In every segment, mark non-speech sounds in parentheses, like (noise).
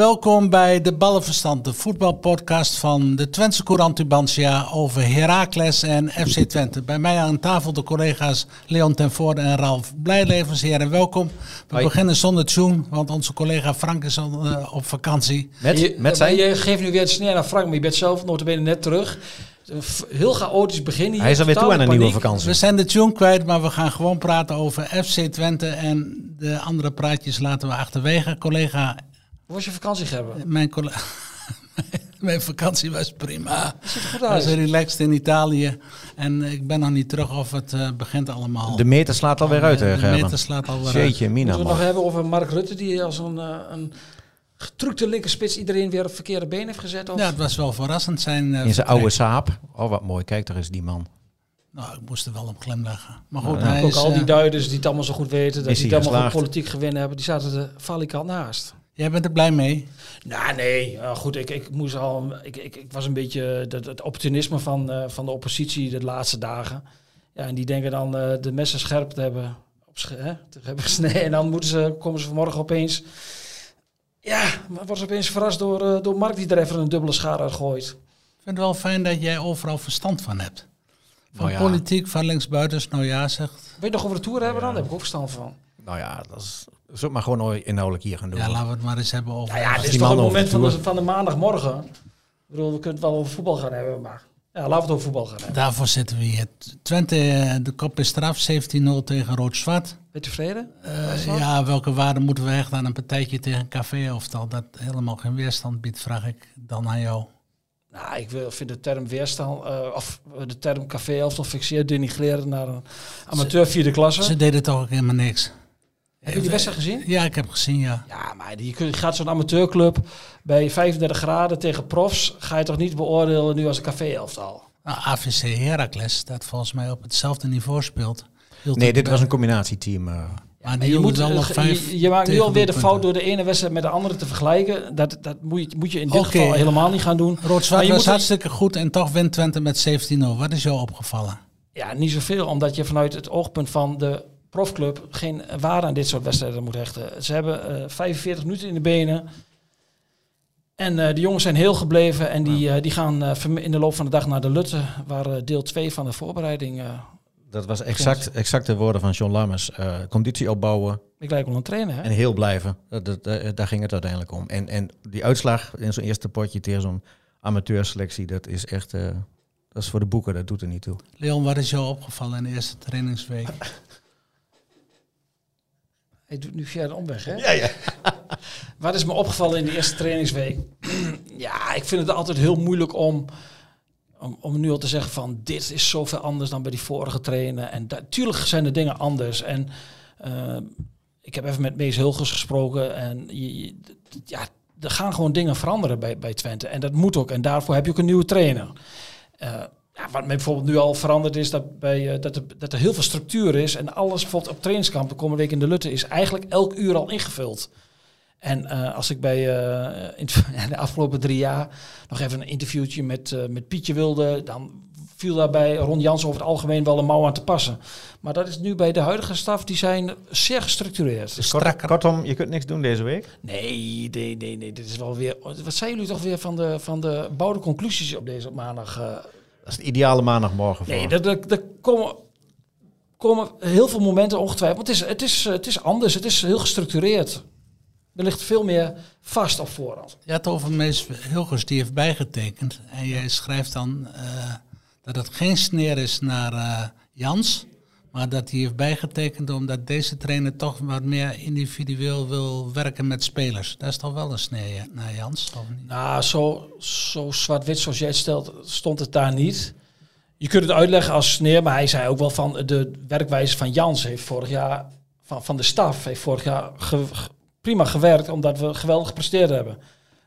Welkom bij de Ballenverstand, de voetbalpodcast van de Twentse Courant Tubantia over Heracles en FC Twente. Bij mij aan tafel de collega's Leon ten Voorde en Ralf Blijlevens. Heren, welkom. We Hoi. beginnen zonder tune, want onze collega Frank is al eh, op vakantie. Met, je, met zijn... Je geeft nu weer het sneer naar Frank, maar je bent zelf notabene net terug. Heel chaotisch begin hier. Hij is alweer toe aan een nieuwe vakantie. We zijn de tune kwijt, maar we gaan gewoon praten over FC Twente en de andere praatjes laten we achterwege. Collega, Hoe was je vakantie, Gerben? mijn, colle- (laughs) mijn vakantie was prima. Ik was uit. relaxed in Italië en ik ben nog niet terug of het eh, begint allemaal. De meter slaat alweer uit, hè, De meter slaat alweer uit. Jeetje, mina, Moeten we het nog hebben over Mark Rutte, die als een, eh, een getrukte linkerspits iedereen weer op verkeerde been heeft gezet? Of? Ja, het was wel verrassend zijn. eh, In zijn vertrek. oude saap. Oh, wat mooi. Kijk, daar is die man. Nou, ik moest er wel op glimlachen. Maar goed, hij ook is, al die eh, duiders die het allemaal zo goed weten, dat die het allemaal goed politiek gewin hebben, die zaten er falikant naast. Jij bent er blij mee? Nou, nee. Uh, goed, ik, ik, moest al, ik, ik, ik was een beetje het, het opportunisme van, eh, van de oppositie de laatste dagen. Ja, en die denken dan eh, de messen scherp te hebben, op sch- hè, te hebben gesneden. En dan moeten ze, komen ze vanmorgen opeens... Ja, maar ze opeens verrast door, eh, door Mark die er even een dubbele schaar uit gooit. Ik vind het wel fijn dat jij overal verstand van hebt. Van Nou ja. politiek, van linksbuitens, nou ja zegt. Weet je nog over de Tour hebben dan? Daar heb ik ook verstand van. Nou ja, dat is... Zullen we maar gewoon inhoudelijk hier gaan doen. Ja, laten we het maar eens hebben over... Nou ja, dit is toch het moment de van de, van de maandagmorgen. Ik bedoel, we kunnen het wel over voetbal gaan hebben, maar... Ja, laten we het over voetbal gaan. Daarvoor zitten we hier. Twente, eh, de kop is straf, 17-0 tegen Rood-Zwart. Ben je tevreden? Eh, ja, welke waarde moeten we hechten aan een partijtje tegen Café of dat dat helemaal geen weerstand biedt, vraag ik dan aan jou. Nou, ik wil- vind de term weerstand, eh, of de term café elftal fixeer denigreren naar een amateur vierde klasse. Ze deden toch ook helemaal niks. Heb je die wedstrijd gezien? Ja, ik heb gezien, ja. Ja, maar die kun- gaat zo'n amateurclub bij 35 graden tegen profs, ga je toch niet beoordelen nu als een café elftal? Nou, AVC Heracles, dat volgens mij op hetzelfde niveau speelt. hield Nee, dit bij- was een combinatieteam. eh. Maar die je, moet, wel nog je- vijf je, maakt nu alweer de fout door de ene wedstrijd met de andere te vergelijken. Dat, dat moet, je, moet je in dit geval helemaal niet gaan doen. Rood-Zwart je was hartstikke goed en toch wint Twente met 17-0. Wat is jou opgevallen? Ja, niet zoveel, omdat je vanuit het oogpunt van de profclub geen waarde aan dit soort wedstrijden moet hechten. Ze hebben eh 45 minuten in de benen. En eh de jongens zijn heel gebleven en die, eh, die gaan in de loop van de dag naar de Lutte, waar deel 2 van de voorbereiding. eh Dat was exact, exact de woorden van John Lammers. Eh, conditie opbouwen ik lijk wel een trainer, hè? en heel blijven. Dat, dat, dat- daar ging het uiteindelijk om. En, en die uitslag in zo'n eerste potje tegen zo'n amateurselectie, dat is echt... eh, dat is voor de boeken, dat doet er niet toe. Leon, wat is jou opgevallen in de eerste trainingsweek? (laughs) Hij doet nu via de omweg, hè? Ja, ja. (laughs) Wat is me opgevallen in de eerste trainingsweek? (clears throat) ja, ik vind het altijd heel moeilijk om, om, om nu al te zeggen van... dit is zoveel anders dan bij die vorige trainen. En natuurlijk zijn de dingen anders. En eh, ik heb even met Mees Hulgers gesproken. En je, ja, er gaan gewoon dingen veranderen bij, bij Twente. En dat moet ook. En daarvoor heb je ook een nieuwe trainer. Eh, ja, wat mij bijvoorbeeld nu al veranderd is dat, bij, eh, dat, er, dat er heel veel structuur is. En alles bijvoorbeeld op trainingskamp de komende week in de Lutte is eigenlijk elk uur al ingevuld. En eh, als ik bij eh, in (laughs) de afgelopen drie jaar nog even een interviewtje met, eh, met Pietje wilde, dan viel daarbij Ron Jans over het algemeen wel een mouw aan te passen. Maar dat is nu bij de huidige staf, die zijn zeer gestructureerd. Strakker. Kortom, je kunt niks doen deze week. Nee, nee, nee, nee, dit is wel weer... Wat zijn jullie toch weer van de, van de bouwde conclusies op deze maandag? Eh, Dat is het ideale maandagmorgen voor. Nee, er, er, er komen, komen heel veel momenten ongetwijfeld. Het is, het, is, het is anders, het is heel gestructureerd. Er ligt veel meer vast op voorhand. Je had over Mees Hilgers, die heeft bijgetekend. En jij schrijft dan eh, dat het geen sneer is naar eh, Jans. Maar dat hij heeft bijgetekend omdat deze trainer toch wat meer individueel wil werken met spelers. Dat is toch wel een sneer naar Jans, of? Nou, zo, zo zwart-wit zoals jij het stelt, stond het daar niet. Je kunt het uitleggen als sneer, maar hij zei ook wel van de werkwijze van Jans heeft vorig jaar, van, van de staf, heeft vorig jaar prima gewerkt, omdat we geweldig gepresteerd hebben.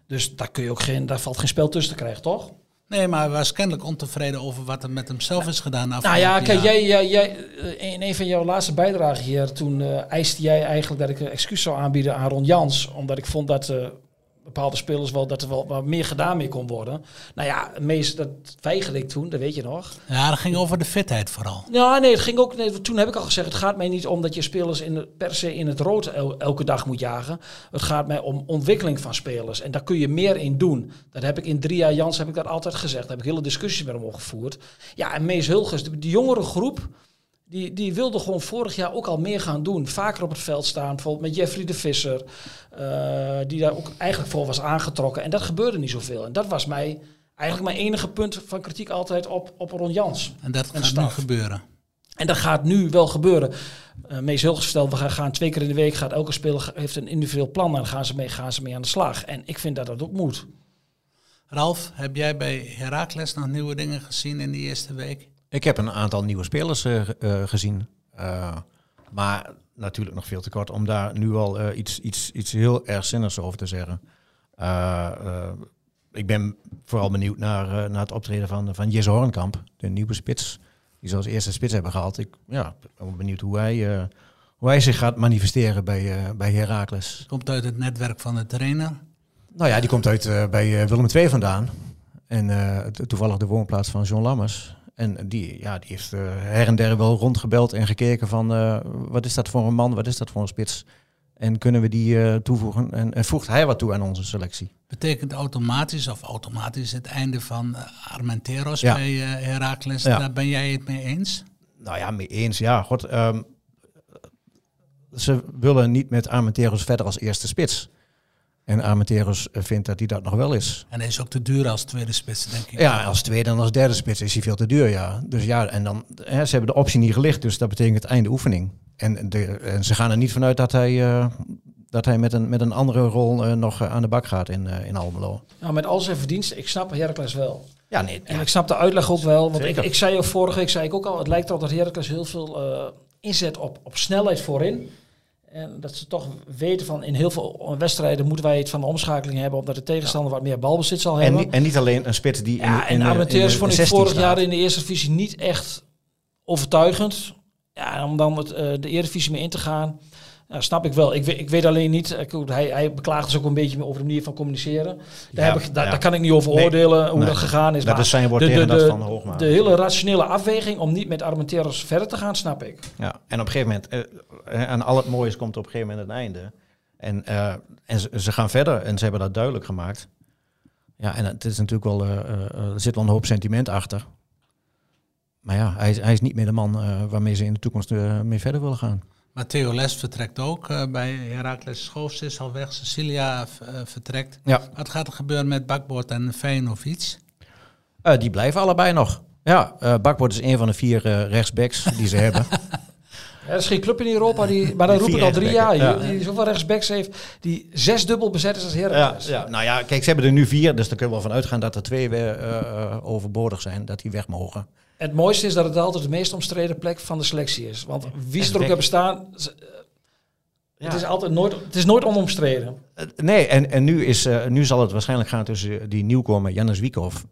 Dus daar, kun je ook geen, daar valt geen spel tussen te krijgen, toch? Nee, maar hij was kennelijk ontevreden over wat er met hemzelf is gedaan. Nou ja, kijk, jij, jij, jij, in een van jouw laatste bijdragen hier, toen eh, eiste jij eigenlijk dat ik een excuus zou aanbieden aan Ron Jans. Omdat ik vond dat, eh, bepaalde spelers wel dat er wel wat meer gedaan mee kon worden. Nou ja, meest dat weigerde ik toen, dat weet je nog. Ja, dat ging over de fitheid vooral. Ja, nee, het ging ook. Nee, toen heb ik al gezegd: het gaat mij niet om dat je spelers in de, per se in het rood elke dag moet jagen. Het gaat mij om ontwikkeling van spelers. En daar kun je meer in doen. Dat heb ik in drie jaar Jans heb ik dat altijd gezegd. Daar heb ik hele discussies met hem opgevoerd. Ja, en Mees Hulges, de, de jongere groep die, die wilde gewoon vorig jaar ook al meer gaan doen. Vaker op het veld staan. Bijvoorbeeld met Jeffrey de Visser. Uh, die daar ook eigenlijk voor was aangetrokken. En dat gebeurde niet zoveel. En dat was mij eigenlijk mijn enige punt van kritiek altijd op, op Ron Jans. En dat gaat nu gebeuren. En dat gaat nu wel gebeuren. Uh, Mees heel gesteld, we gaan, gaan, twee keer in de week. Gaat elke speler heeft een individueel plan. En dan gaan ze, mee, gaan ze mee aan de slag. En ik vind dat dat ook moet. Ralf, heb jij bij Herakles nog nieuwe dingen gezien in die eerste week? Ik heb een aantal nieuwe spelers uh, gezien. Uh, maar natuurlijk nog veel te kort om daar nu al iets, iets, iets heel erg zinnigs over te zeggen. ik ben vooral benieuwd naar, naar het optreden van, van Jesse Hornkamp, de nieuwe spits. Die ze als eerste spits hebben gehaald. Ik ja, ben benieuwd hoe hij, hoe hij zich gaat manifesteren bij, bij Heracles. Komt uit het netwerk van de trainer? Nou ja, die komt uit bij Willem II vandaan. En toevallig de woonplaats van John Lammers. En die, ja, die heeft uh, her en der wel rondgebeld en gekeken van uh, wat is dat voor een man, wat is dat voor een spits. En kunnen we die uh, toevoegen? En, en, voegt hij wat toe aan onze selectie? Betekent automatisch of automatisch het einde van Armenteros ja. bij Heracles? Ja. Daar ben jij het mee eens? Nou ja, mee eens. Ja, god. Um, ze willen niet met Armenteros verder als eerste spits. En Armenteros eh, vindt dat hij dat nog wel is. En hij is ook te duur als tweede spits, denk ik. Ja, als tweede en als derde spits is hij veel te duur, ja. Dus ja, en dan, hè, ze hebben de optie niet gelicht, dus dat betekent het einde oefening. En, de, en ze gaan er niet vanuit dat hij, uh, dat hij met, een, met een andere rol uh, nog aan de bak gaat in, uh, in Almelo. Nou, met al zijn verdiensten, ik snap Heracles wel. Ja, nee. En ik snap de uitleg ook wel, want ik, ik, zei ook vorige week, zei ik ook al, het lijkt erop dat Heracles heel veel inzet op, op snelheid voorin. En dat ze toch weten van in heel veel wedstrijden moeten wij het van de omschakeling hebben, omdat de tegenstander wat meer balbezit zal hebben. En, en niet alleen een spits die. Ja, in, en Amateurs vond ik vorig jaar in de eerste divisie niet echt overtuigend. Ja, om dan uh, de Eredivisie mee in te gaan. Ja, snap ik wel. Ik weet, ik weet alleen niet. Hij, hij beklaagt dus ook een beetje over de manier van communiceren. Daar, heb ik, daar, kan ik niet over oordelen hoe dat gegaan is. Dat is zijn woord de, de, de, van Hoogma. De hele rationele afweging om niet met Armenteros verder te gaan, snap ik. Ja, en op een gegeven moment, uh, aan al het moois komt op een gegeven moment het einde. En, uh, en ze, ze, gaan verder en ze hebben dat duidelijk gemaakt. Ja, en het is natuurlijk wel, uh, er zit wel een hoop sentiment achter. Maar ja, hij, hij is niet meer de man waarmee ze in de toekomst mee verder willen gaan. Matteo Les vertrekt ook uh, bij Herakles Schoofs is al weg. Cecilia uh, vertrekt. Ja. Wat gaat er gebeuren met Bakboord en Vejanovic? Uh, die blijven allebei nog. Ja, Bakboord is een van de vier rechtsbacks die ze (laughs) hebben. Er is geen club in Europa, die, maar dat roep ik al drie jaar. Ja. Die zoveel rechtsbacks heeft, die zes dubbel bezet is als Heracles. Ja, ja, nou ja, kijk, ze hebben er nu vier, dus daar kunnen we wel van uitgaan dat er twee weer overbodig zijn, dat die weg mogen. Het mooiste is dat het altijd de meest omstreden plek van de selectie is. Want wie ze er ook hebben staan, ja. Het is altijd nooit, het is nooit onomstreden. Nee, en, en nu, is, uh, nu zal het waarschijnlijk gaan tussen die nieuwkomer Janus Wiekhoff,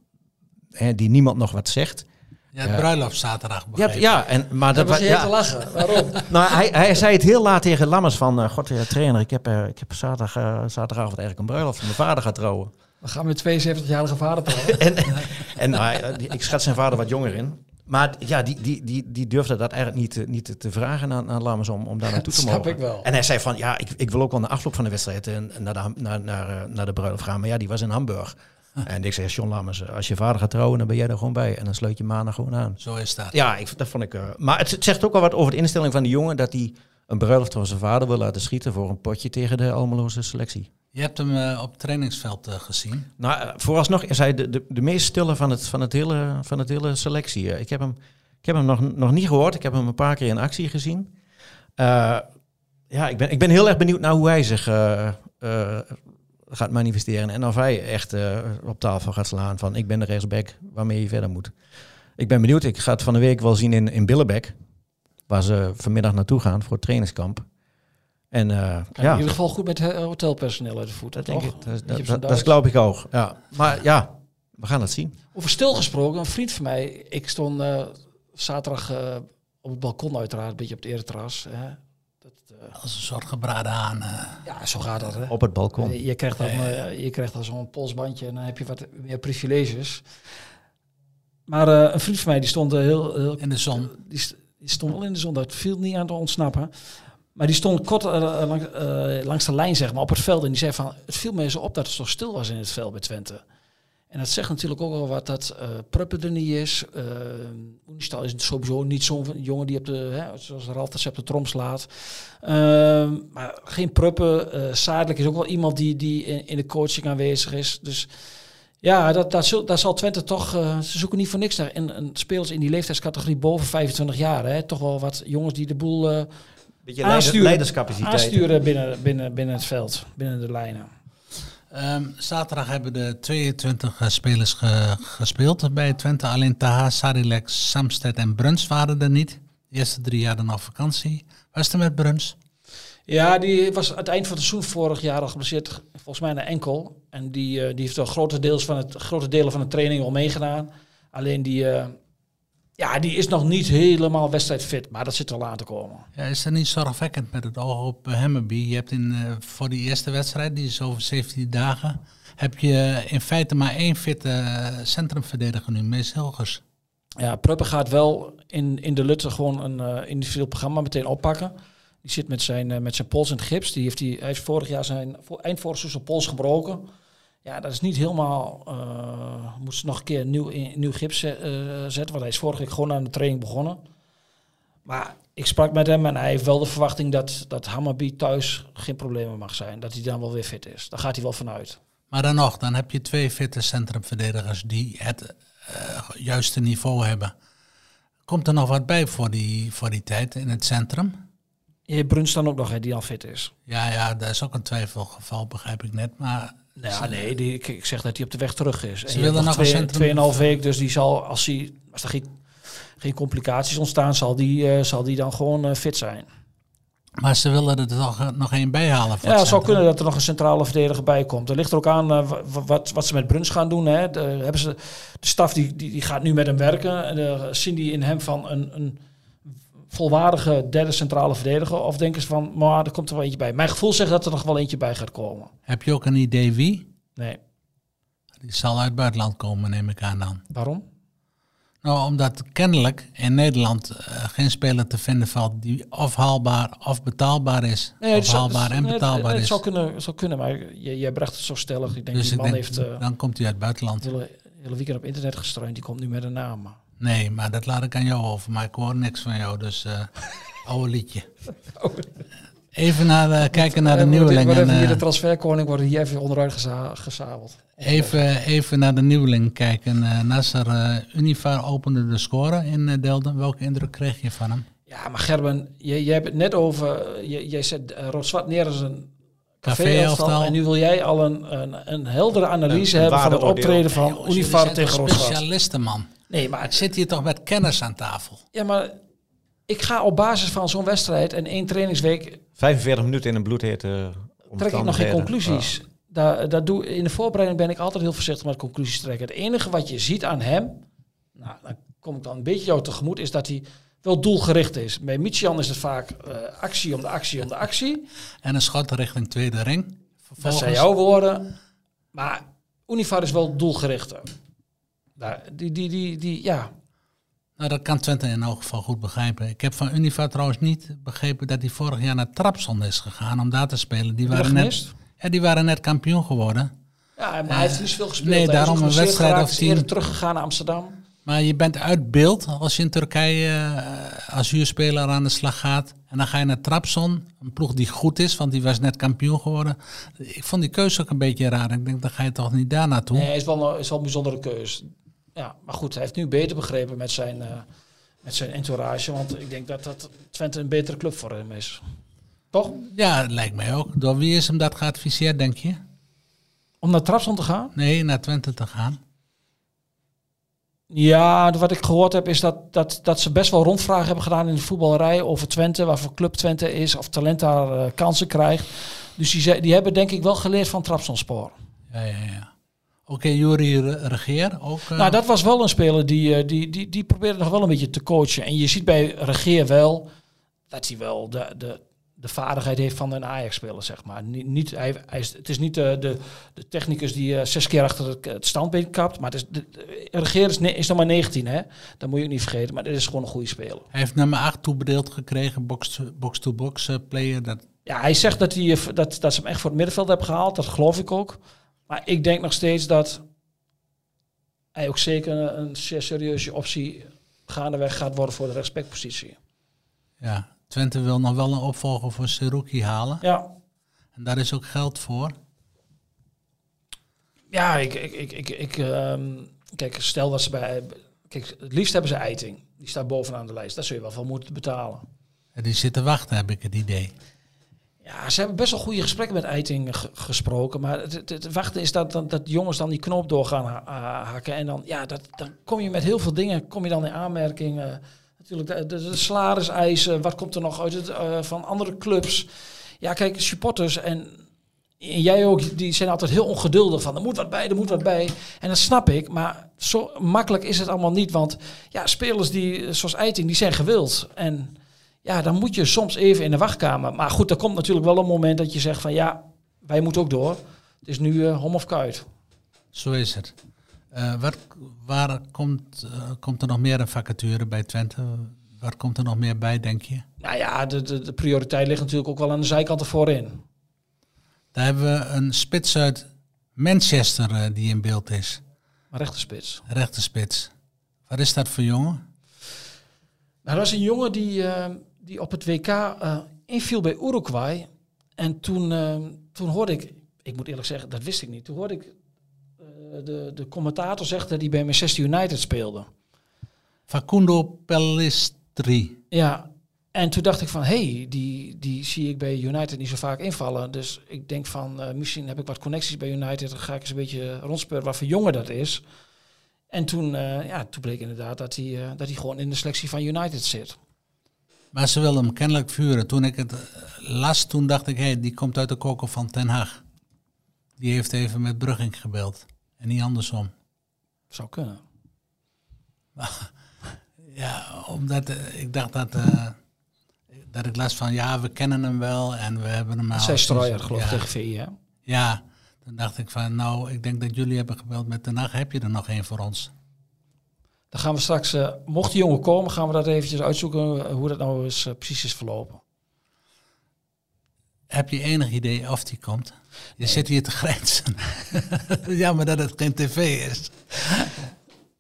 hè, die niemand nog wat zegt. Ja, het bruiloft zaterdag Ja, ja, en, maar dat was je ja. te lachen. Waarom? (laughs) nou, hij, hij zei het heel laat tegen Lammers van, uh, god, ja, trainer, ik heb, uh, ik heb zaterdag, zaterdagavond eigenlijk een bruiloft. Mijn vader gaat trouwen. We gaan met 72-jarige vader trouwen. (laughs) en en nou, ik schat zijn vader wat jonger in. Maar ja, die, die, die, die durfde dat eigenlijk niet, niet te vragen aan, aan Lammers om, om daar (laughs) naartoe te mogen. ik wel. En hij zei van, ja, ik, ik wil ook wel na afloop van de wedstrijd en, naar, de, naar, naar, eh, naar de bruiloft gaan. Maar ja, die was in Hamburg. (laughs) En ik zei, John Lammers, als je vader gaat trouwen, dan ben jij er gewoon bij. En dan sluit je maandag gewoon aan. Zo is dat. Ja, ik, dat vond ik... Uh, maar het, zegt ook al wat over de instelling van die jongen... dat hij een bruiloft van zijn vader wil laten schieten... voor een potje tegen de Almeloze selectie. Je hebt hem uh, op het trainingsveld uh, gezien. Nou, vooralsnog is hij de, de, de meest stille van het, van het, hele, van het hele selectie. ik heb hem ik heb hem nog, nog niet gehoord. Ik heb hem een paar keer in actie gezien. Ja, ik ben, ik ben heel erg benieuwd naar hoe hij zich gaat manifesteren. En of hij echt op tafel gaat slaan van ik ben de rechtsback waarmee je verder moet. Ik ben benieuwd. Ik ga het van de week wel zien in, in Billebek. Waar ze vanmiddag naartoe gaan voor het trainingskamp. En, ja. In ieder geval goed met hotelpersoneel uit de voet. Dat, denk ik, dat, dat, dat, geloof ik ook. Ja. Maar ja, we gaan het zien. Over stil gesproken, een vriend van mij, ik stond zaterdag uh, op het balkon uiteraard, een beetje op het ereterras. Hè. Uh, Als een soort gebraden aan. Uh. Ja, zo gaat dat. Hè? Op het balkon. Je, je krijgt dan, uh, je krijgt dan zo'n polsbandje en dan heb je wat meer privileges. Maar een vriend van mij die stond heel, heel in de zon. Die, die, stond wel in de zon. Dat viel niet aan te ontsnappen. Maar die stond kort lang, langs de lijn zeg maar op het veld en die zei van het viel me zo op dat het zo stil was in het veld bij Twente. En dat zegt natuurlijk ook wel wat dat uh, Pruppen er niet is. Uh, Oenistal is sowieso niet zo'n jongen die op de, hè, zoals Ralf dat op de trom slaat. Uh, maar geen Pruppen. Uh, Zadelijk is ook wel iemand die, die in, in, de coaching aanwezig is. Dus ja, dat, dat, zul, dat zal Twente toch... Uh, ze zoeken niet voor niks naar en, en spelers in die leeftijdscategorie boven 25 jaar. Hè. Toch wel wat jongens die de boel Beetje aansturen, leiderscapaciteit. aansturen binnen, binnen, binnen het veld, binnen de lijnen. Um, zaterdag hebben de 22 uh, spelers ge gespeeld bij Twente. Alleen Taha, Sarilek, Samsted en Bruns waren er niet. De eerste drie jaar dan op vakantie. Was het er met Bruns? Ja, die was aan het eind van het seizoen vorig jaar al geblesseerd. Volgens mij een enkel. En die, uh, die heeft wel grote, deels van het, grote delen van de training al meegedaan. Alleen die, uh, ja, die is nog niet helemaal wedstrijdfit, maar dat zit er al aan te komen. Ja, is er niet zorgwekkend met het oog op uh, Hammerby? Je hebt in, uh, voor die eerste wedstrijd, die is over 17 dagen, heb je in feite maar één fitte uh, centrumverdediger nu, Mees Hilgers. Ja, Pruppen gaat wel in, in de Lutte gewoon een uh, individueel programma meteen oppakken. Die zit met zijn, uh, met zijn pols in het gips. Die heeft die, hij heeft vorig jaar zijn, eind vorig seizoen pols gebroken. Ja, dat is niet helemaal. Uh, moest nog een keer nieuw, in, nieuw gips uh, zetten. Want hij is vorige week gewoon aan de training begonnen. Maar ik sprak met hem en hij heeft wel de verwachting dat, dat Hammerby thuis geen problemen mag zijn. Dat hij dan wel weer fit is. Daar gaat hij wel vanuit. Maar dan nog, dan heb je twee fitte centrumverdedigers die het uh, juiste niveau hebben. Komt er nog wat bij voor die, voor die tijd in het centrum? Je hebt Bruns dan ook nog, hè, die al fit is. Ja, ja, dat is ook een twijfelgeval, begrijp ik net. Maar ja, nee, die, ik, ik, zeg dat hij op de weg terug is. Ze willen nog twee, tweeënhalf week, dus die zal, als, hij, als er geen, geen complicaties ontstaan, zal die, uh, zal die dan gewoon uh, fit zijn. Maar ze willen er toch nog één bijhalen. ja, het zou kunnen dat er nog een centrale verdediger bij komt. Er ligt er ook aan uh, wat, wat ze met Bruns gaan doen. Hè. De, hebben ze, de staf die, die, die gaat nu met hem werken. En de, zien die in hem van een, een volwaardige derde centrale verdediger? Of denken ze van, maar er komt er wel eentje bij? Mijn gevoel zegt dat er nog wel eentje bij gaat komen. Heb je ook een idee wie? Nee. Die zal uit het buitenland komen, neem ik aan dan. Waarom? Nou, omdat kennelijk in Nederland uh, geen speler te vinden valt die of haalbaar of betaalbaar is. Nee, of haalbaar zou, en betaalbaar het, het, is. zou kunnen, zou kunnen, maar jij bracht het zo stellig. Ik denk dus die man heeft... Uh, dan komt hij uit het buitenland. Hele, hele weekend op internet gestreund, die komt nu met een naam. Nee, maar dat laat ik aan jou over. Maar ik hoor niks van jou, dus (laughs) uh, (laughs) oude liedje. Even naar, uh, kijken naar de nieuweling. Wordt even hier de transferkoning worden hier even onderuit geza gezabeld. Even, even naar de nieuweling kijken. Uh, Nasser uh, Univar opende de score in Delden. Welke indruk kreeg je van hem? Ja, maar Gerben, jij, jij hebt het net over... Jij zet uh, Rood-Zwart neer als een café-elftal. En nu wil jij al een, een, een heldere analyse een, hebben van het optreden van Univar tegen Rood-Zwart. specialisten, man. Nee, maar ik zit hier toch met kennis aan tafel. Ja, maar ik ga op basis van zo'n wedstrijd en één trainingsweek... 45 minuten in een bloedhete uh, Trek ik nog geen conclusies. Ja. Daar, daar doe, in de voorbereiding ben ik altijd heel voorzichtig met conclusies trekken. Het enige wat je ziet aan hem, nou, dan kom ik dan een beetje jou tegemoet, is dat hij wel doelgericht is. Bij Michian is het vaak uh, actie om de actie om de actie. En een schot richting tweede ring. Vervolgens... Dat zijn jouw woorden. Maar Univar is wel doelgerichter. Nou, die, die, die, die, ja. Nou, dat kan Twente in elk geval goed begrijpen. Ik heb van Univa trouwens niet begrepen dat hij vorig jaar naar Trapson is gegaan om daar te spelen. Die waren, net, ja, die waren net kampioen geworden. Ja, maar uh, hij heeft niet zoveel gespeeld. Nee, daarom een wedstrijd of tien. teruggegaan naar Amsterdam. Maar je bent uit beeld als je in Turkije uh, als huurspeler aan de slag gaat. En dan ga je naar Trapson, een ploeg die goed is, want die was net kampioen geworden. Ik vond die keuze ook een beetje raar. Ik denk, dan ga je toch niet daar naartoe? Nee, is wel een, is wel een bijzondere keuze ja, maar goed, hij heeft nu beter begrepen met zijn, uh, met zijn entourage. Want ik denk dat dat Twente een betere club voor hem is. Toch? Ja, dat lijkt mij ook. Door wie is hem dat geadviseerd, denk je? Om naar Trapson te gaan? Nee, naar Twente te gaan. Ja, wat ik gehoord heb is dat, dat, dat ze best wel rondvragen hebben gedaan in de voetballerij over Twente, waarvoor club Twente is, of talent daar uh, kansen krijgt. Dus die, die hebben denk ik wel geleerd van Trapsonspoor. Ja, ja, ja. Oké, okay, Jury Regeer ook. Uh... Nou, dat was wel een speler die, uh, die, die, die probeerde nog wel een beetje te coachen. En je ziet bij Regeer wel dat hij wel de, de, de vaardigheid heeft van een Ajax-speler, zeg maar. Niet, niet, hij, hij is, het is niet de, de, de technicus die uh, zes keer achter het, het standbeen kapt, maar het is, de, de regeer is, is nog maar 19, hè. Dat moet je ook niet vergeten, maar dit is gewoon een goede speler. Hij heeft nummer 8 toebedeeld gekregen, box-to-box box to box, uh, player. Dat... Ja, hij zegt dat, hij, dat, dat ze hem echt voor het middenveld hebben gehaald, dat geloof ik ook. Maar ik denk nog steeds dat hij ook zeker een, een zeer serieuze optie gaandeweg gaat worden voor de respectpositie. Ja, Twente wil nog wel een opvolger voor Seruki halen. Ja. En daar is ook geld voor. Ja, ik, ik, ik, ik, ik um, kijk, stel dat ze bij, kijk, het liefst hebben ze Eiting. Die staat bovenaan de lijst. Daar zul je wel van moeten betalen. Ja, die zitten wachten, heb ik het idee. Ja, ze hebben best wel goede gesprekken met Eiting gesproken. Maar het, wachten is dat, dat, dat jongens dan die knoop door gaan ha hakken. En dan, ja, dat, dan kom je met heel veel dingen kom je dan in aanmerking. Uh, natuurlijk de, de, de salariseisen. Wat komt er nog uit het, uh, van andere clubs? Ja, kijk, supporters en, en jij ook, die zijn altijd heel ongeduldig van er moet wat bij, er moet wat bij. En dat snap ik, maar zo makkelijk is het allemaal niet. Want ja, spelers die, zoals Eiting, die zijn gewild. En ja, dan moet je soms even in de wachtkamer. Maar goed, er komt natuurlijk wel een moment dat je zegt van ja, wij moeten ook door. Het is nu uh, hom of kuit. Zo is het. Uh, waar, waar komt, uh, komt er nog meer een vacature bij Twente? Waar komt er nog meer bij, denk je? Nou ja, de, de, de prioriteit ligt natuurlijk ook wel aan de zijkant ervoor in. Daar hebben we een spits uit Manchester uh, die in beeld is. Rechterspits. Rechterspits. Wat is dat voor jongen? Nou, dat was een jongen die, die op het WK uh, inviel bij Uruguay. En toen, uh, toen hoorde ik, ik moet eerlijk zeggen, dat wist ik niet. Toen hoorde ik uh, de, de commentator zeggen dat hij bij Manchester United speelde. Facundo Pellistri. Ja, en toen dacht ik van, hé, hey, die, die zie ik bij United niet zo vaak invallen. Dus ik denk van, misschien heb ik wat connecties bij United. Dan ga ik eens een beetje rondspeuren wat voor jongen dat is. En toen, ja, toen bleek inderdaad dat hij, dat hij gewoon in de selectie van United zit. Maar ze willen hem kennelijk vuren. Toen ik het las, toen dacht ik, hé, hey, die komt uit de koker van Ten Haag. Die heeft even met Brugging gebeld. En niet andersom. Zou kunnen. (laughs) ja, omdat uh, ik dacht dat, uh, dat ik las van, ja, we kennen hem wel en we hebben hem al... Zij strooier, geloof ik, tegen VI, hè? Ja, toen dacht ik van, nou, ik denk dat jullie hebben gebeld met Ten Haag. Heb je er nog één voor ons? Dan gaan we straks, uh, mocht die jongen komen, gaan we dat eventjes uitzoeken hoe dat nou is, uh, precies is verlopen. Heb je enig idee of die komt? Je nee. zit hier te grenzen. (laughs) Jammer dat het geen tv is.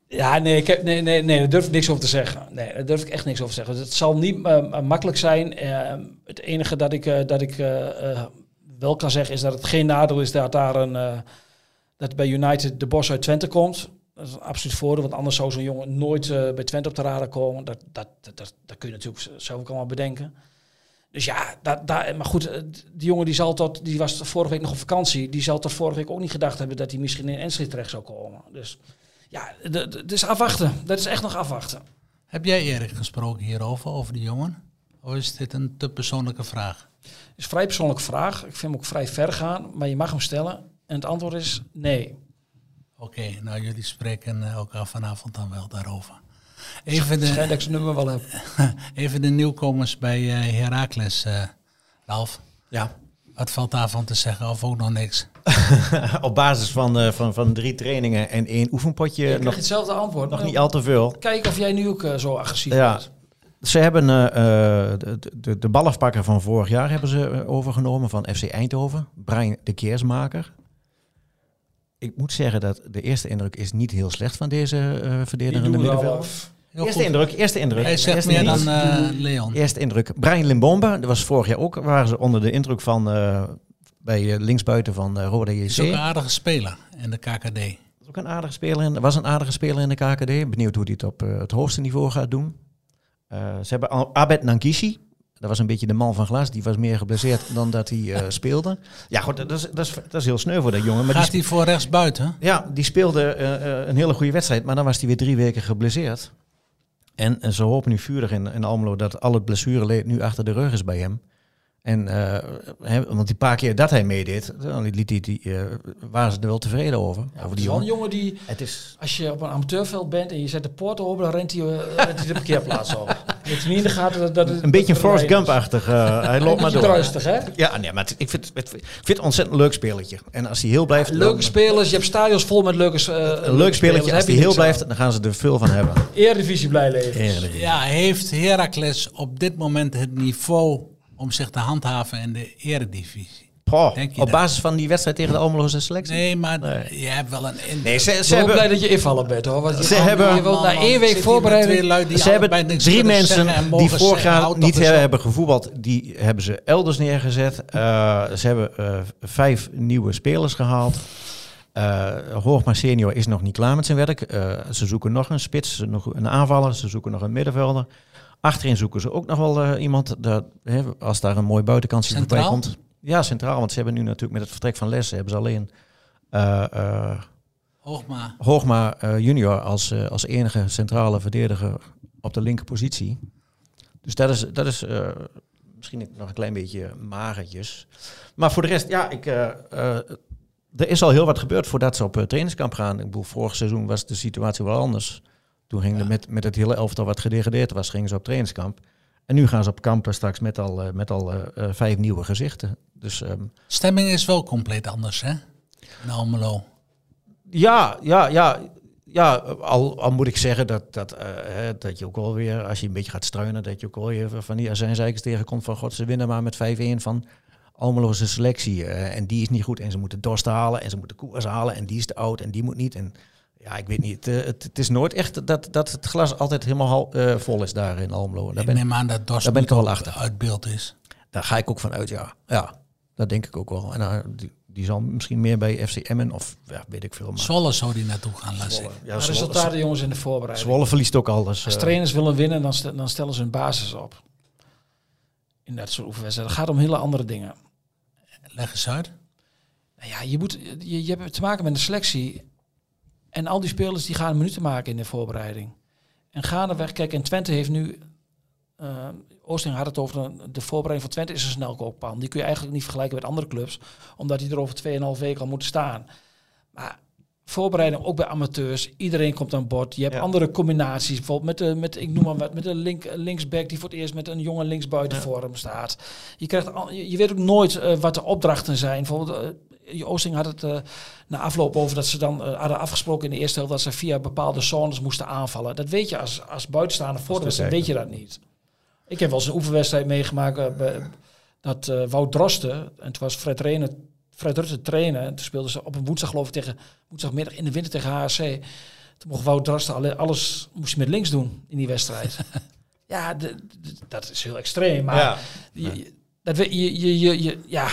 Ja, nee, ik heb, nee, nee, nee, daar durf ik niks over te zeggen. Nee, daar durf ik echt niks over te zeggen. Dus het zal niet uh, makkelijk zijn. het enige dat ik, dat ik wel kan zeggen is dat het geen nadeel is dat daar een dat bij United de Bos uit Twente komt. Dat is een absoluut voordeel, want anders zou zo'n jongen nooit uh, bij Twente op de radar komen. Dat, dat, dat, dat, dat kun je natuurlijk zelf ook allemaal bedenken. Dus ja, dat, dat, maar goed, die jongen die, zal tot, die was vorige week nog op vakantie. Die zal tot vorige week ook niet gedacht hebben dat hij misschien in Enschede terecht zou komen. Dus ja, het is afwachten. Dat is echt nog afwachten. Heb jij Erik gesproken hierover, over die jongen? Of is dit een te persoonlijke vraag? Het is een vrij persoonlijke vraag. Ik vind hem ook vrij ver gaan, maar je mag hem stellen. En het antwoord is nee. Oké, okay, nou jullie spreken uh, elkaar vanavond dan wel daarover. Even de, dat ik zijn nummer wel heb. (laughs) even de nieuwkomers bij uh, Heracles, uh, Ralf. Ja. Wat valt daarvan te zeggen of ook nog niks? (laughs) Op basis van, uh, van, van drie trainingen en één oefenpotje. Je nog hetzelfde antwoord. Nog niet al te veel. Kijk of jij nu ook uh, zo agressief ja. bent. Ze hebben uh, de, de, de balafpakker van vorig jaar hebben ze overgenomen van FC Eindhoven. Brian de Keersmaker ik moet zeggen dat de eerste indruk is niet heel slecht van deze uh, verdedigende middenvelder. Eerste indruk, eerste indruk. Hij zegt eerste meer dan uh, Leon. Eerste indruk. Brian Limbomba, dat was vorig jaar ook, waren ze onder de indruk van uh, bij linksbuiten van uh, Roda JC. Is ook een aardige speler in de KKD. Is ook een aardige speler in, was een aardige speler in de KKD. Benieuwd hoe hij het op het hoogste niveau gaat doen. ze hebben Abed Nangishi, dat was een beetje de man van glas. Die was meer geblesseerd dan dat hij uh, speelde. Ja, goed, dat is, dat, is, dat is heel sneu voor dat jongen. Maar Gaat hij voor rechts buiten? Ja, die speelde uh, een hele goede wedstrijd. Maar dan was hij weer drie weken geblesseerd. En, en ze hopen nu vurig in, in Almelo dat al het blessureleed nu achter de rug is bij hem. En, uh, he, want die paar keer dat hij meedeed, dan liet die, die, uh, waren ze er wel tevreden over. Ja, over die jongen. jongen die, het is... als je op een amateurveld bent en je zet de poort open, dan rent hij, uh, rent hij de parkeerplaats op. Heeft niet in de gaten dat, dat het, Een beetje Forrest Gump-achtig. hij loopt maar door. rustig, hè? Ja, nee, maar het, ik, vind, het, ik vind het een ontzettend leuk spelletje. En als hij heel blijft... Ja, leuke spelers, je hebt stadions vol met leuke Een leuk spelletje, als hij heel blijft, dan gaan ze er veel van hebben. Eredivisie blij leven. Ja, heeft Heracles op dit moment het niveau om zich te handhaven in de eredivisie. Poh, op dat? basis van die wedstrijd tegen de Almeloze selectie? Nee, maar nee. je hebt wel een... Nee, ze, ze hebben... blij dat je invallen bent hoor. Want je ze hebben... Je wilt na één week voorbereiden... Ze hebben drie mensen die vorig jaar niet hebben gevoetbald, die hebben ze elders neergezet. Uh, ze hebben uh, vijf nieuwe spelers gehaald. Uh, Hoogma senior is nog niet klaar met zijn werk. Uh, ze zoeken nog een spits, nog een aanvaller, ze zoeken nog een middenvelder. Achterin zoeken ze ook nog wel uh, iemand, dat, hè, als daar een mooi buitenkansje voorbij komt. Ja, centraal, want ze hebben nu natuurlijk met het vertrek van Les, hebben ze alleen uh, uh, Hoogma, Hoogma junior als, als enige centrale verdediger op de linker positie. Dus dat is, dat is misschien nog een klein beetje magertjes. Maar voor de rest, ja, ik, er is al heel wat gebeurd voordat ze op trainingskamp gaan. Ik bedoel, vorig seizoen was de situatie wel anders. Toen ging ja. met, met het hele elftal wat gedegradeerd was, gingen ze op trainingskamp. En nu gaan ze op kampen straks met al, uh, met al uh, uh, vijf nieuwe gezichten. Dus, um, Stemming is wel compleet anders, hè? In Almelo. Ja, ja, ja. Ja, al, al moet ik zeggen dat, dat, dat je ook wel weer, als je een beetje gaat struinen, dat je ook wel weer van die azijnzeikers tegenkomt van god, ze winnen maar met 5-1 van Almeloze selectie. en die is niet goed en ze moeten dorst halen en ze moeten koers halen en die is te oud en die moet niet. En ja, ik weet niet. Het, het, het, is nooit echt dat, dat het glas altijd helemaal uh, vol is daar in Almelo. Daar ik ben, neem aan dat Dorst daar ben ik wel achter. uit beeld is. Daar ga ik ook van uit, ja. Ja, dat denk ik ook wel. En uh, die, die zal misschien meer bij FC Emmen of ja, weet ik veel. Maar. Zwolle zou die naartoe gaan laten Ja, maar resultaten jongens in de voorbereiding. Zwolle verliest ook alles. Dus, Als uh, trainers willen winnen, dan, st dan stellen ze hun basis op. In dat soort oefenwedstrijden. Het gaat om hele andere dingen. Leg eens uit. Nou ja, je, moet, je, je hebt te maken met een selectie en al die spelers die gaan minuten maken in de voorbereiding. En gaandeweg, kijk, en Twente heeft nu... Uh, Oosting had het over de, de, voorbereiding van Twente is een snelkookpan. Die kun je eigenlijk niet vergelijken met andere clubs, omdat die er over 2,5 weken al moeten staan. Maar voorbereiding ook bij amateurs. Iedereen komt aan bod. Je hebt andere combinaties. Bijvoorbeeld met de, met, ik noem maar wat, met een link, linksback die voor het eerst met een jonge linksbuiten voor hem staat. Je, krijgt al, je, je weet ook nooit uh, wat de opdrachten zijn. Bijvoorbeeld, uh, Oosting had het uh, na afloop over dat ze dan uh, hadden afgesproken in de eerste helft dat ze via bepaalde zones moesten aanvallen. Dat weet je als, als buitenstaander voor de wedstrijd, weet je dat niet. Ik heb wel eens een oefenwedstrijd meegemaakt uh, bij, dat Wout Drosten, en het was Fred, Rene, Fred Rutte trainen, en toen speelden ze op een woensdag geloof ik tegen, woensdagmiddag in de winter tegen HRC. Toen mocht Wout Drosten alles, moest je met links doen in die wedstrijd. (laughs) ja, de, de, dat is heel extreem, maar ja. je, dat, je, je, je, je, ja,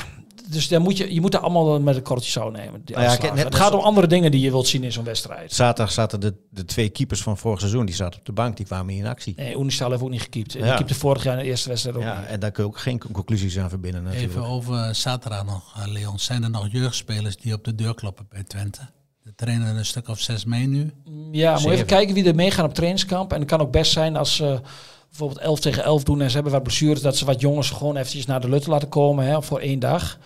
dus daar moet je, je moet er allemaal met een kortje zo nemen. Nou ja, net, het gaat om andere dingen die je wilt zien in zo'n wedstrijd. Zaterdag zaten de, de twee keepers van vorig seizoen, die zaten op de bank, die kwamen in actie. Nee, Unistal heeft ook niet gekiept. Ja. Die keepte vorig jaar in de eerste wedstrijd ook Ja, niet. en daar kun je ook geen conclusies aan verbinden natuurlijk. Even over zaterdag nog, uh, Leon. Zijn er nog jeugdspelers die op de deur kloppen bij Twente? De trainen een stuk of zes mee nu. Ja, moet even kijken wie er meegaan op trainingskamp. En het kan ook best zijn als... Uh, bijvoorbeeld 11 tegen 11 doen en ze hebben wat blessures, dat ze wat jongens gewoon eventjes naar de Lutte laten komen hè, voor één dag.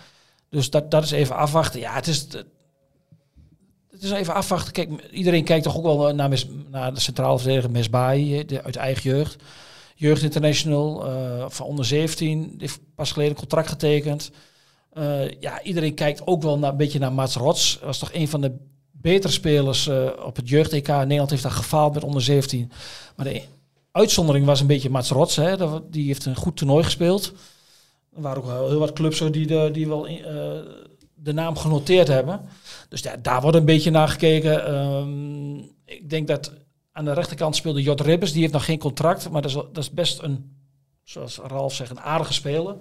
Dus dat, dat is even afwachten. Ja, het is, het is even afwachten. Kijk, iedereen kijkt toch ook wel naar, naar de centrale verdediger Mesbai uit eigen jeugd. Jeugd International uh, van onder 17, heeft pas geleden contract getekend. Uh, ja, iedereen kijkt ook wel naar, een beetje naar Mats Rots. Dat was toch een van de betere spelers uh, op het jeugd-EK. Nederland heeft daar gefaald met onder 17. Maar de uitzondering was een beetje Mats Rots. Hè. Die heeft een goed toernooi gespeeld. Er waren ook heel wat clubs die, de, die wel uh, de naam genoteerd hebben. Dus ja, daar wordt een beetje naar gekeken. Um, ik denk dat aan de rechterkant speelde Jot Ribbers. Die heeft nog geen contract, maar dat is, dat is best een, zoals Ralf zegt, een aardige speler.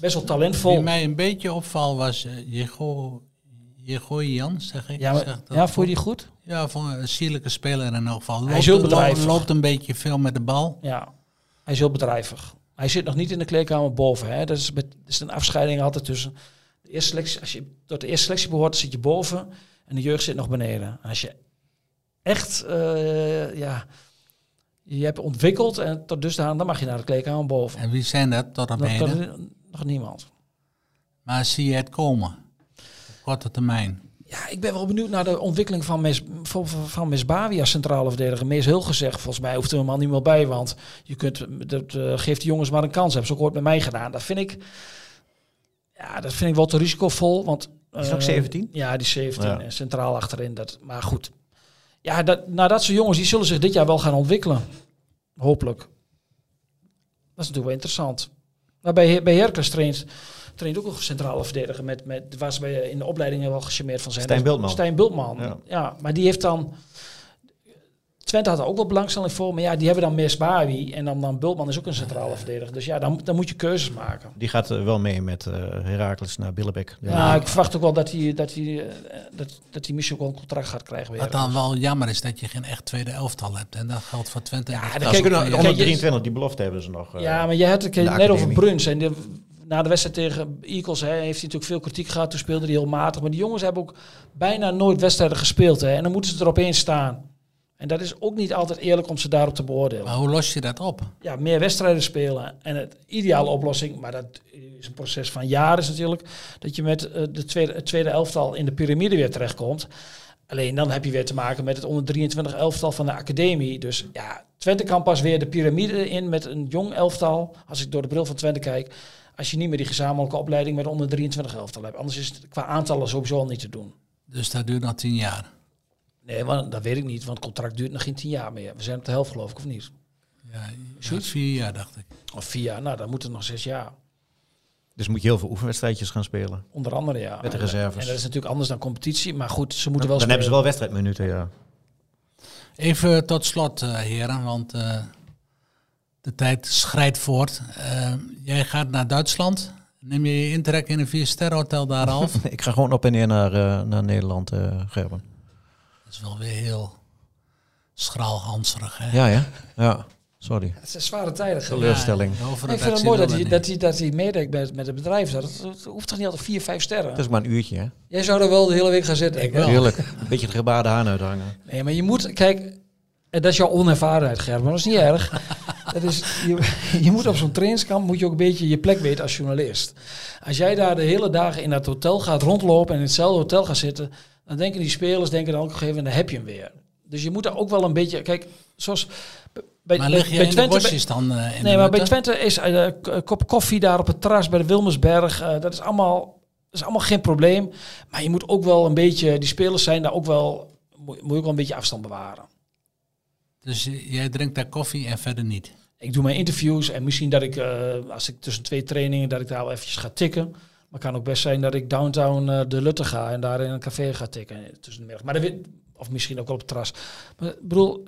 Best wel talentvol. Wat mij een beetje opval was uh, Jego, Jego Jan, zeg ik. Ja, maar, zeg ja vond je die goed? Ja, voor een sierlijke speler in elk geval. Loopt, hij is heel bedrijvig. Loopt een beetje veel met de bal. Ja, hij is heel bedrijvig. Hij zit nog niet in de kleedkamer boven. Hè. Dat, is met, dat is een afscheiding altijd tussen de eerste selectie. Als je tot de eerste selectie behoort, zit je boven en de jeugd zit nog beneden. En als je echt, uh, ja, je hebt ontwikkeld en tot dusdanig, dan mag je naar de kleedkamer boven. En wie zijn dat tot aan dat, Nog niemand. Maar zie je het komen? Op korte termijn. Ja, ik ben wel benieuwd naar de ontwikkeling van Mes, van, van Mes Bawi als centrale verdediger. Mees heel gezegd, volgens mij hoeft er helemaal niet meer bij. Want je kunt, dat, uh, geeft de jongens maar een kans. Hebben ze ook ooit met mij gedaan. Dat vind ik, ja, dat vind ik wel te risicovol. Want, is ook 17? Eh, ja, die 17. En centraal achterin. Dat, maar goed. Ja, dat, nou, dat soort jongens die zullen zich dit jaar wel gaan ontwikkelen. Hopelijk. Dat is natuurlijk wel interessant. Maar bij, bij Hercules traint traint ook een centrale verdediger. Met, met, was bij, in de opleidingen wel gecharmeerd van zijn. Stijn Bultman. Stijn Bultman. Ja. ja. maar die heeft dan... Twente had er ook wel belangstelling voor, maar ja, die hebben dan Mes Bawi en dan, dan Bultman is ook een centrale verdediger. Dus ja, dan, dan moet je keuzes maken. Die gaat uh, wel mee met uh, Heracles naar Billebek. Ja, ik verwacht ook wel dat hij, dat hij, uh, dat, dat hij misschien ook een contract gaat krijgen. Wat dan wel jammer is dat je geen echt tweede elftal hebt. En dat geldt voor Twente. Ja, dan kijk, de 123, die belofte hebben ze nog. ja, maar je hebt het net over Bruns en de, na de wedstrijd tegen Eagles hè, heeft hij natuurlijk veel kritiek gehad. Toen speelde hij heel matig. Maar die jongens hebben ook bijna nooit wedstrijden gespeeld. Hè, en dan moeten ze er opeens staan. En dat is ook niet altijd eerlijk om ze daarop te beoordelen. Maar hoe los je dat op? Ja, meer wedstrijden spelen. En het ideale oplossing, maar dat is een proces van jaren natuurlijk, dat je met uh, de tweede, het tweede elftal in de piramide weer terechtkomt. Alleen dan heb je weer te maken met het onder 23 elftal van de academie. Dus ja, Twente kan pas weer de piramide in met een jong elftal. Als ik door de bril van Twente kijk als je niet meer die gezamenlijke opleiding met onder 23 elftal hebt. Anders is het qua aantallen sowieso al niet te doen. Dus dat duurt nog tien jaar? Nee, want, dat weet ik niet, want het contract duurt nog geen tien jaar meer. We zijn op de helft geloof ik, of niet? Ja, ja vier jaar dacht ik. Of vier jaar, nou dan moeten het nog zes jaar. Dus moet je heel veel oefenwedstrijdjes gaan spelen? Onder andere, ja. Met de reserves. En dat is natuurlijk anders dan competitie, maar goed, ze moeten wel Dan hebben ze wel wedstrijdminuten, ja. Even tot slot, uh, heren, want... Uh, de tijd schrijdt voort. Uh, jij gaat naar Duitsland. Neem je je intrek in een vier hotel daar al? (laughs) ik ga gewoon op en neer naar, uh, naar Nederland, uh, Gerben. Dat is wel weer heel schraalhanserig, hè? Ja, ja. ja. Sorry. Het zijn zware tijden. Teleurstelling. Ja, ik vind het mooi dat hij, dat hij, dat hij meedenkt met, met het bedrijf. Dat, het hoeft toch niet altijd vier, vijf sterren? Dat is maar een uurtje, hè? Jij zou er wel de hele week gaan zitten. Ik wel. Heerlijk. Een beetje het gebaarde haan uithangen. Nee, maar je moet... Kijk, en dat is jouw onervarenheid, Gerben. Maar dat is niet erg. Dat is, je, je moet op zo'n trainingskamp moet je ook een beetje je plek weten als journalist. Als jij daar de hele dagen in dat hotel gaat rondlopen en in hetzelfde hotel gaat zitten, dan denken die spelers, denken dan ook een gegeven moment, dan heb je hem weer. Dus je moet daar ook wel een beetje, kijk, zoals bij, maar lig je bij, in Twente, de bosjes dan uh, in Nee, maar bij Twente is uh, een kop koffie daar op het terras bij de Wilmersberg, uh, dat is allemaal, dat is allemaal geen probleem. Maar je moet ook wel een beetje, die spelers zijn daar ook wel, moet, moet je ook wel een beetje afstand bewaren. Dus jij drinkt daar koffie en verder niet? Ik doe mijn interviews en misschien dat ik, uh, als ik tussen twee trainingen, dat ik daar wel eventjes ga tikken. Maar het kan ook best zijn dat ik downtown uh, de Lutte ga en daar in een café ga tikken tussen de middag. Maar dat of misschien ook wel op het terras. Maar ik bedoel,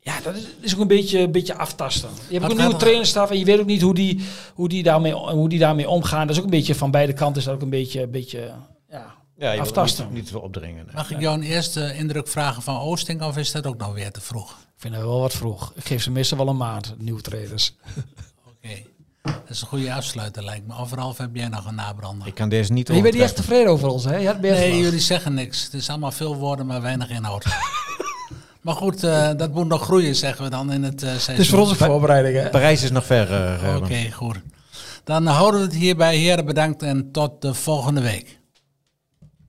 ja, dat is, is ook een beetje, een beetje aftasten. Je hebt ook een nieuwe trainerstaf en je weet ook niet hoe die, hoe, die daarmee, hoe die daarmee omgaan. Dat is ook een beetje van beide kanten is dat ook een beetje, een beetje ja, ja, je aftasten. Niet, niet veel opdringen. Mag ik jou een eerste indruk vragen van Oosting of is dat ook nog weer te vroeg? Ik vind dat wel wat vroeg. Ik geef ze meestal wel een maand, nieuwe traders. Oké. Dat is een goede afsluiter, lijkt me. Overal heb jij nog een nabrander. Ik kan deze niet Je bent niet echt tevreden over ons, hè? Je nee, jullie zeggen niks. Het is allemaal veel woorden, maar weinig inhoud. (laughs) maar goed, uh, dat moet nog groeien, zeggen we dan in het uh, seizoen. Het is voor onze voorbereiding, hè? Parijs is nog ver. Uh, Oké, okay, goed. Dan houden we het hierbij. Heren, bedankt en tot de volgende week.